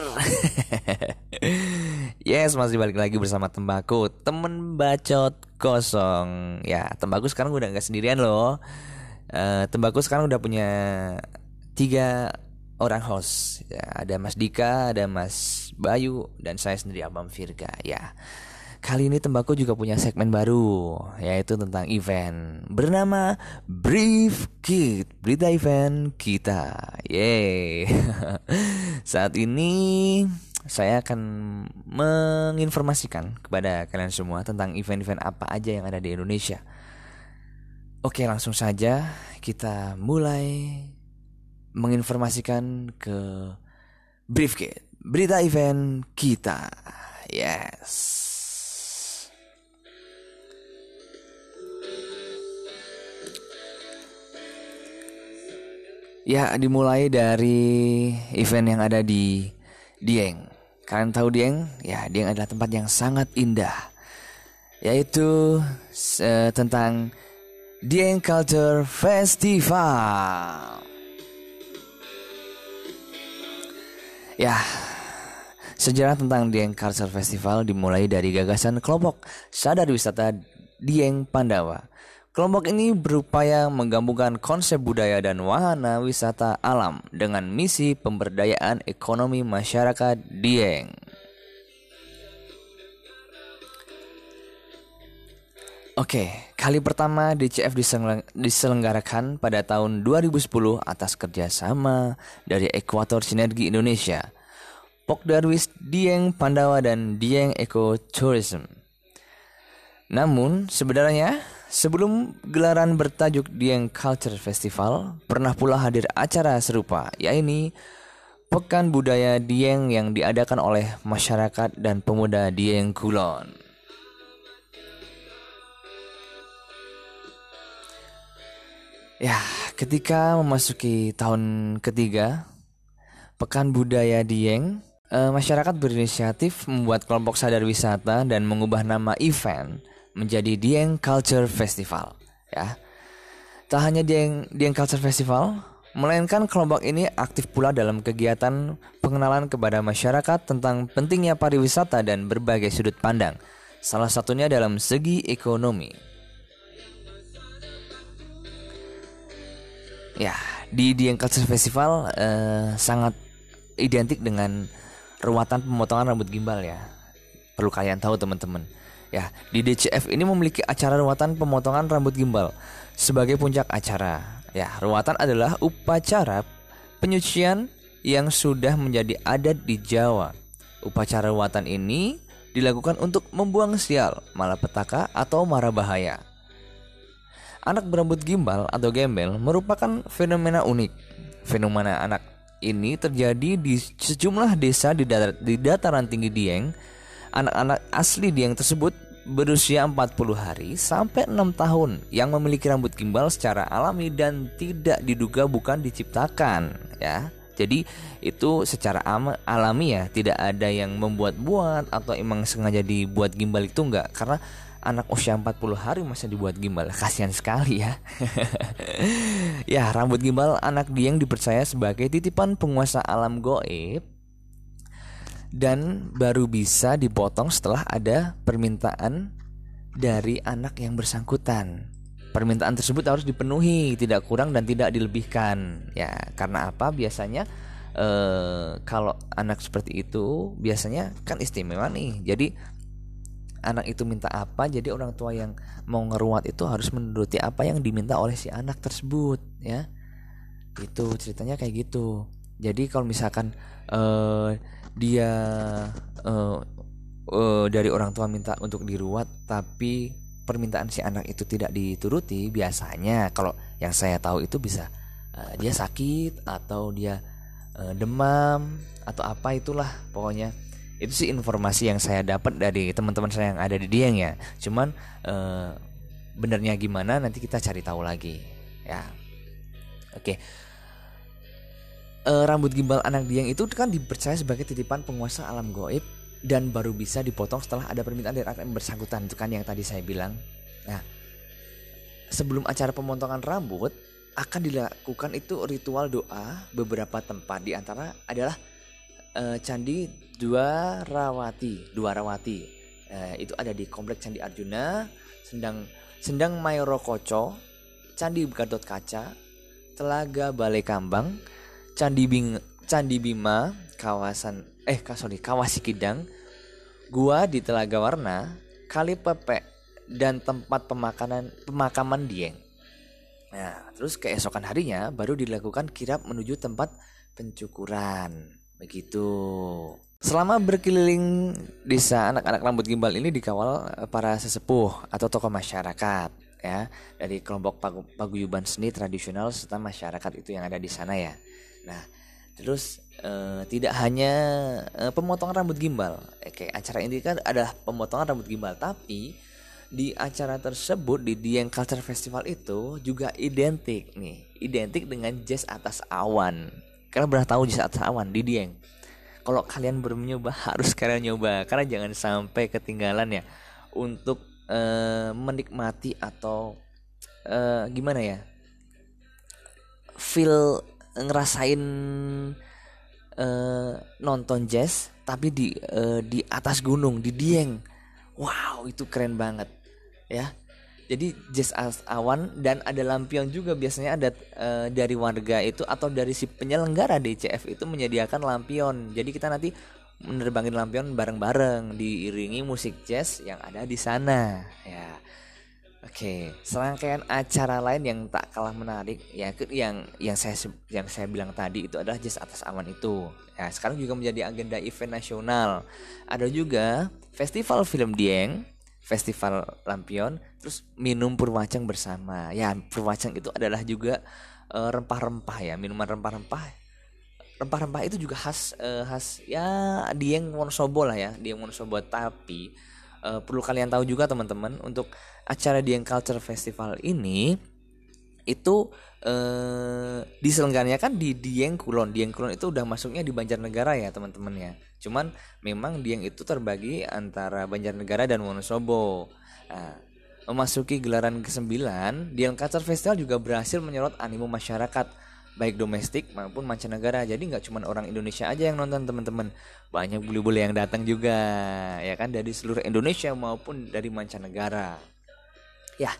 yes, masih balik lagi bersama tembaku, Temen bacot kosong. Ya, tembaku sekarang udah gak sendirian loh. Eh, uh, Tembaku sekarang udah punya tiga orang host. Ya, Ada Mas Dika, ada Mas Bayu, dan saya sendiri Abang Virga Ya, Kali ini Tembakau juga punya segmen baru Yaitu tentang event Bernama Brief Kit Berita event kita Yeay Saat ini saya akan menginformasikan kepada kalian semua tentang event-event apa aja yang ada di Indonesia. Oke, langsung saja kita mulai menginformasikan ke Briefkit, berita event kita. Yes. Ya, dimulai dari event yang ada di Dieng. Kalian tahu Dieng? Ya, Dieng adalah tempat yang sangat indah. Yaitu uh, tentang Dieng Culture Festival. Ya, sejarah tentang Dieng Culture Festival dimulai dari gagasan kelompok sadar wisata Dieng Pandawa Kelompok ini berupaya menggabungkan konsep budaya dan wahana wisata alam dengan misi pemberdayaan ekonomi masyarakat Dieng. Oke, kali pertama DCF diselenggarakan pada tahun 2010 atas kerjasama dari Ekuator Sinergi Indonesia, Pokdarwis Dieng Pandawa dan Dieng Eco Tourism. Namun sebenarnya Sebelum gelaran bertajuk Dieng Culture Festival, pernah pula hadir acara serupa, yaitu Pekan Budaya Dieng yang diadakan oleh masyarakat dan pemuda Dieng Kulon. Ya, ketika memasuki tahun ketiga, Pekan Budaya Dieng, eh, masyarakat berinisiatif membuat kelompok sadar wisata dan mengubah nama event menjadi Dieng Culture Festival ya. Tak hanya Dieng Dieng Culture Festival, melainkan kelompok ini aktif pula dalam kegiatan pengenalan kepada masyarakat tentang pentingnya pariwisata dan berbagai sudut pandang. Salah satunya dalam segi ekonomi. Ya, di Dieng Culture Festival eh, sangat identik dengan ruatan pemotongan rambut gimbal ya. Perlu kalian tahu teman-teman. Ya, di DCF ini memiliki acara ruatan pemotongan rambut gimbal sebagai puncak acara. Ya, ruatan adalah upacara penyucian yang sudah menjadi adat di Jawa. Upacara ruatan ini dilakukan untuk membuang sial, malapetaka atau mara bahaya. Anak berambut gimbal atau gembel merupakan fenomena unik. Fenomena anak ini terjadi di sejumlah desa di, di dataran tinggi Dieng anak-anak asli Dieng tersebut berusia 40 hari sampai 6 tahun yang memiliki rambut gimbal secara alami dan tidak diduga bukan diciptakan ya. Jadi itu secara alami ya, tidak ada yang membuat-buat atau emang sengaja dibuat gimbal itu enggak karena anak usia 40 hari masih dibuat gimbal. Kasihan sekali ya. ya, rambut gimbal anak Dieng dipercaya sebagai titipan penguasa alam goib dan baru bisa dipotong setelah ada permintaan dari anak yang bersangkutan. Permintaan tersebut harus dipenuhi, tidak kurang dan tidak dilebihkan. Ya, karena apa? Biasanya eh, kalau anak seperti itu biasanya kan istimewa nih. Jadi anak itu minta apa, jadi orang tua yang mau ngeruat itu harus menuruti apa yang diminta oleh si anak tersebut, ya. Itu ceritanya kayak gitu. Jadi kalau misalkan eh, dia uh, uh, dari orang tua minta untuk diruat tapi permintaan si anak itu tidak dituruti biasanya kalau yang saya tahu itu bisa uh, dia sakit atau dia uh, demam atau apa itulah pokoknya. Itu sih informasi yang saya dapat dari teman-teman saya yang ada di Dieng ya. Cuman uh, benernya gimana nanti kita cari tahu lagi ya. Oke okay uh, rambut gimbal anak Dieng itu kan dipercaya sebagai titipan penguasa alam goib dan baru bisa dipotong setelah ada permintaan dari anak yang bersangkutan itu kan yang tadi saya bilang. Nah, sebelum acara pemotongan rambut akan dilakukan itu ritual doa beberapa tempat di antara adalah uh, Candi Dwarawati, Dwarawati. Uh, itu ada di Komplek Candi Arjuna, Sendang Sendang Mayoro Koco, Candi Gatot Kaca, Telaga Balai Kambang, Candi Bing Candi Bima, kawasan eh sorry Kawasi Kidang, Gua di Telaga Warna, Kali Pepe, dan tempat pemakanan pemakaman Dieng. Nah, terus keesokan harinya baru dilakukan kirap menuju tempat pencukuran. Begitu. Selama berkeliling desa anak-anak rambut gimbal ini dikawal eh, para sesepuh atau tokoh masyarakat ya dari kelompok paguyuban seni tradisional serta masyarakat itu yang ada di sana ya. Nah, terus eh, tidak hanya eh, pemotongan rambut gimbal, eh, kayak acara ini kan adalah pemotongan rambut gimbal, tapi di acara tersebut di Dieng Culture Festival itu juga identik nih, identik dengan jazz atas awan. Kalian pernah tahu jazz atas awan di Dieng? Kalau kalian belum nyoba harus kalian nyoba karena jangan sampai ketinggalan ya untuk menikmati atau gimana ya feel ngerasain uh, nonton jazz tapi di uh, di atas gunung di Dieng. Wow, itu keren banget ya. Jadi jazz awan dan ada lampion juga biasanya ada e, dari warga itu atau dari si penyelenggara DCF itu menyediakan lampion. Jadi kita nanti menerbangin lampion bareng-bareng diiringi musik jazz yang ada di sana ya oke serangkaian acara lain yang tak kalah menarik ya yang yang saya yang saya bilang tadi itu adalah jazz atas awan itu. Ya sekarang juga menjadi agenda event nasional. Ada juga festival film Dieng festival lampion terus minum purwacang bersama. Ya purwacang itu adalah juga eh, rempah-rempah ya minuman rempah-rempah. Rempah-rempah itu juga khas uh, khas ya Dieng Wonosobo lah ya Dieng Wonosobo. Tapi uh, perlu kalian tahu juga teman-teman untuk acara Dieng Culture Festival ini itu eh, diselenggarakan kan di Dieng Kulon. Dieng Kulon itu udah masuknya di Banjarnegara ya teman-teman ya. Cuman memang Dieng itu terbagi antara Banjarnegara dan Wonosobo. Nah, memasuki gelaran ke-9, Dieng Culture Festival juga berhasil menyorot animo masyarakat baik domestik maupun mancanegara. Jadi nggak cuma orang Indonesia aja yang nonton teman-teman, banyak bule-bule yang datang juga, ya kan dari seluruh Indonesia maupun dari mancanegara. Ya,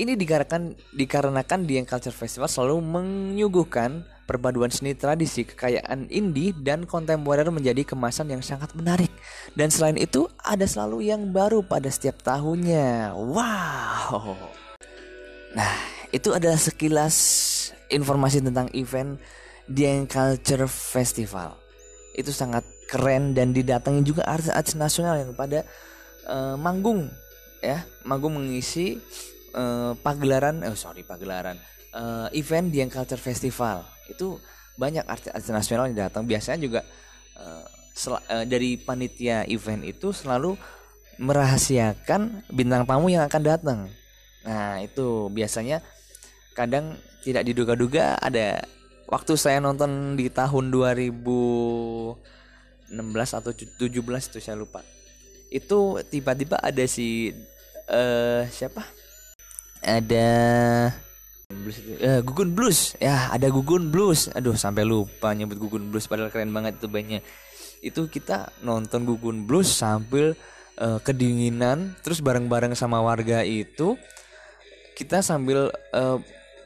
ini dikarenakan dikarenakan Dieng Culture Festival selalu menyuguhkan perpaduan seni tradisi, kekayaan indie dan kontemporer menjadi kemasan yang sangat menarik. Dan selain itu, ada selalu yang baru pada setiap tahunnya. Wow. Nah, itu adalah sekilas informasi tentang event Dieng Culture Festival. Itu sangat keren dan didatangi juga artis-artis nasional yang pada uh, manggung ya, manggung mengisi uh, pagelaran eh sorry pagelaran uh, event Dieng Culture Festival. Itu banyak artis-artis nasional yang datang. Biasanya juga uh, uh, dari panitia event itu selalu merahasiakan bintang tamu yang akan datang. Nah itu biasanya kadang tidak diduga-duga ada waktu saya nonton di tahun 2016 atau 17 itu saya lupa. Itu tiba-tiba ada si uh, siapa? Ada uh, Gugun Blues. Ya ada Gugun Blues. Aduh sampai lupa nyebut Gugun Blues padahal keren banget itu banyak itu kita nonton Gugun Blues sambil uh, kedinginan terus bareng-bareng sama warga itu kita sambil uh,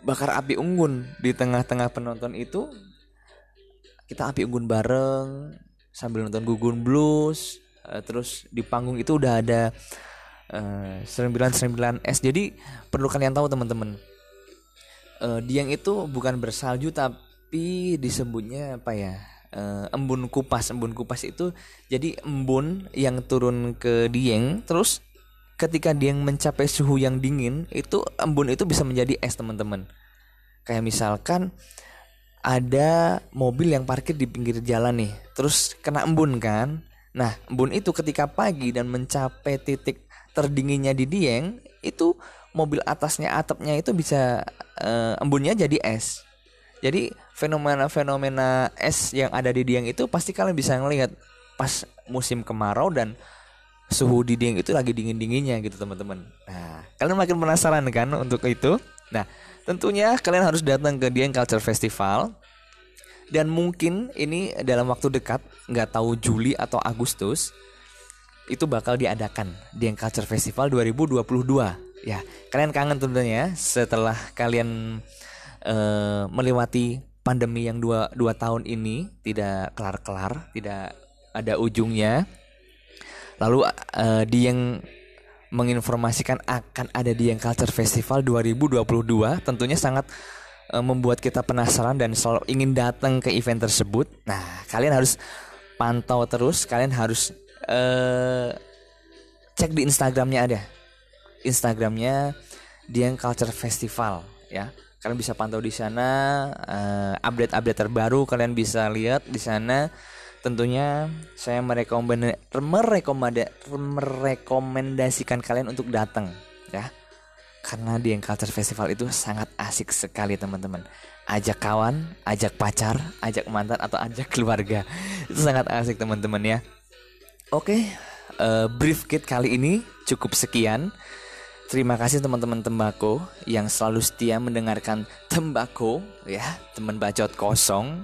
bakar api unggun di tengah-tengah penonton itu kita api unggun bareng sambil nonton Gugun Blues uh, terus di panggung itu udah ada uh, 99 S jadi perlu kalian tahu teman-teman uh, Dieng itu bukan bersalju tapi disebutnya apa ya uh, embun kupas. Embun kupas itu jadi embun yang turun ke Dieng terus ketika Dieng mencapai suhu yang dingin itu embun itu bisa menjadi es teman-teman kayak misalkan ada mobil yang parkir di pinggir jalan nih terus kena embun kan Nah, embun itu ketika pagi dan mencapai titik terdinginnya di Dieng itu mobil atasnya atapnya itu bisa uh, embunnya jadi es. Jadi fenomena-fenomena es yang ada di Dieng itu pasti kalian bisa ngelihat pas musim kemarau dan suhu di Dieng itu lagi dingin-dinginnya gitu teman-teman. Nah, kalian makin penasaran kan untuk itu? Nah, tentunya kalian harus datang ke Dieng Culture Festival dan mungkin ini dalam waktu dekat nggak tahu Juli atau Agustus itu bakal diadakan di Culture Festival 2022 ya kalian kangen tentunya setelah kalian uh, melewati pandemi yang dua, dua tahun ini tidak kelar-kelar tidak ada ujungnya lalu uh, di yang menginformasikan akan ada di yang Culture Festival 2022 tentunya sangat uh, membuat kita penasaran dan selalu ingin datang ke event tersebut. Nah, kalian harus pantau terus, kalian harus uh, cek di Instagramnya ada. Instagramnya Dieng Culture Festival ya. Kalian bisa pantau di sana uh, update-update terbaru kalian bisa lihat di sana tentunya saya merekomendasikan kalian untuk datang ya. Karena di Culture Festival itu sangat asik sekali teman-teman. Ajak kawan ajak pacar ajak mantan atau ajak keluarga. Itu sangat asik teman-teman ya. Oke uh, brief kit kali ini cukup sekian. Terima kasih teman-teman tembako yang selalu setia mendengarkan tembako ya. Teman bacot kosong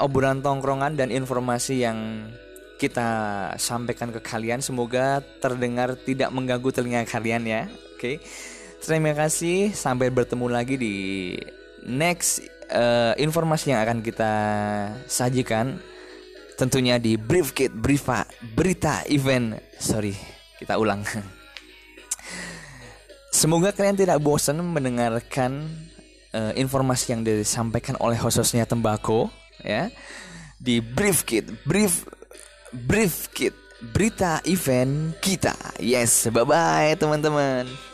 obrolan tongkrongan dan informasi yang kita sampaikan ke kalian semoga terdengar tidak mengganggu telinga kalian ya. Oke. Okay. Terima kasih sampai bertemu lagi di next uh, informasi yang akan kita sajikan tentunya di Brief Kit Briefa Berita Event. Sorry, kita ulang. Semoga kalian tidak bosan mendengarkan uh, informasi yang disampaikan oleh khususnya tembako ya. Di brief kit brief brief kit berita event kita. Yes bye bye teman-teman